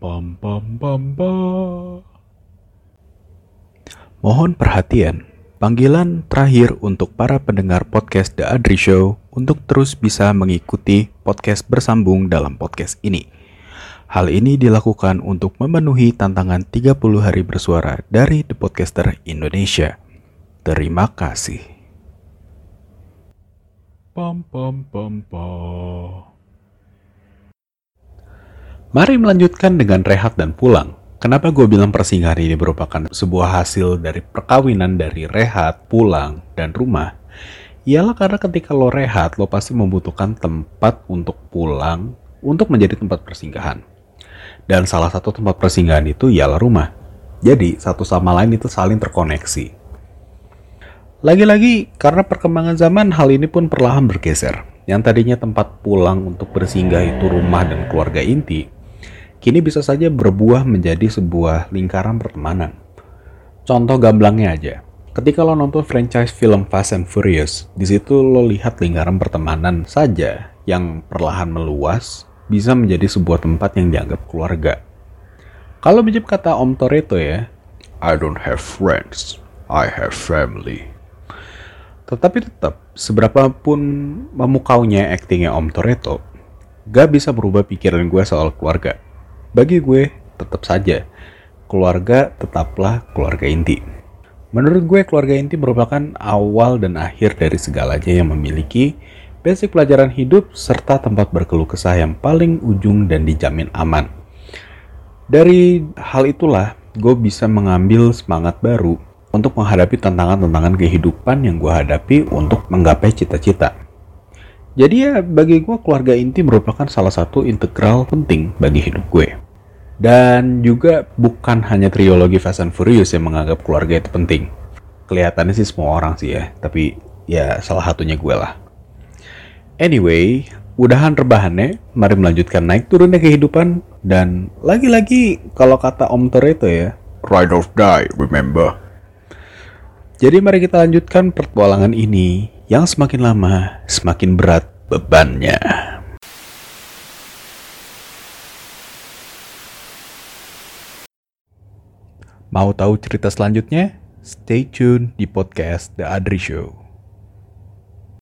Pam pam pam pam. Mohon perhatian. Panggilan terakhir untuk para pendengar podcast The Adri Show untuk terus bisa mengikuti podcast bersambung dalam podcast ini. Hal ini dilakukan untuk memenuhi tantangan 30 hari bersuara dari The Podcaster Indonesia. Terima kasih. Pam pam pam pam. Mari melanjutkan dengan rehat dan pulang. Kenapa gue bilang persinggahan ini merupakan sebuah hasil dari perkawinan dari rehat, pulang, dan rumah? Ialah karena ketika lo rehat, lo pasti membutuhkan tempat untuk pulang untuk menjadi tempat persinggahan. Dan salah satu tempat persinggahan itu ialah rumah. Jadi, satu sama lain itu saling terkoneksi. Lagi-lagi, karena perkembangan zaman, hal ini pun perlahan bergeser. Yang tadinya tempat pulang untuk bersinggah itu rumah dan keluarga inti, kini bisa saja berbuah menjadi sebuah lingkaran pertemanan. Contoh gamblangnya aja. Ketika lo nonton franchise film Fast and Furious, di situ lo lihat lingkaran pertemanan saja yang perlahan meluas bisa menjadi sebuah tempat yang dianggap keluarga. Kalau bijak kata Om Toretto ya, I don't have friends, I have family. Tetapi tetap, seberapapun memukaunya aktingnya Om Toretto, gak bisa berubah pikiran gue soal keluarga. Bagi gue, tetap saja, keluarga tetaplah keluarga inti. Menurut gue, keluarga inti merupakan awal dan akhir dari segalanya yang memiliki basic pelajaran hidup serta tempat berkeluh kesah yang paling ujung dan dijamin aman. Dari hal itulah, gue bisa mengambil semangat baru untuk menghadapi tantangan-tantangan kehidupan yang gue hadapi untuk menggapai cita-cita. Jadi ya bagi gue keluarga inti merupakan salah satu integral penting bagi hidup gue. Dan juga bukan hanya trilogi Fast and Furious yang menganggap keluarga itu penting. Kelihatannya sih semua orang sih ya, tapi ya salah satunya gue lah. Anyway, udahan rebahannya, mari melanjutkan naik turunnya kehidupan. Dan lagi-lagi kalau kata Om Toretto ya, ride or die, remember. Jadi mari kita lanjutkan pertualangan ini yang semakin lama semakin berat bebannya. Mau tahu cerita selanjutnya? Stay tune di podcast The Adri Show.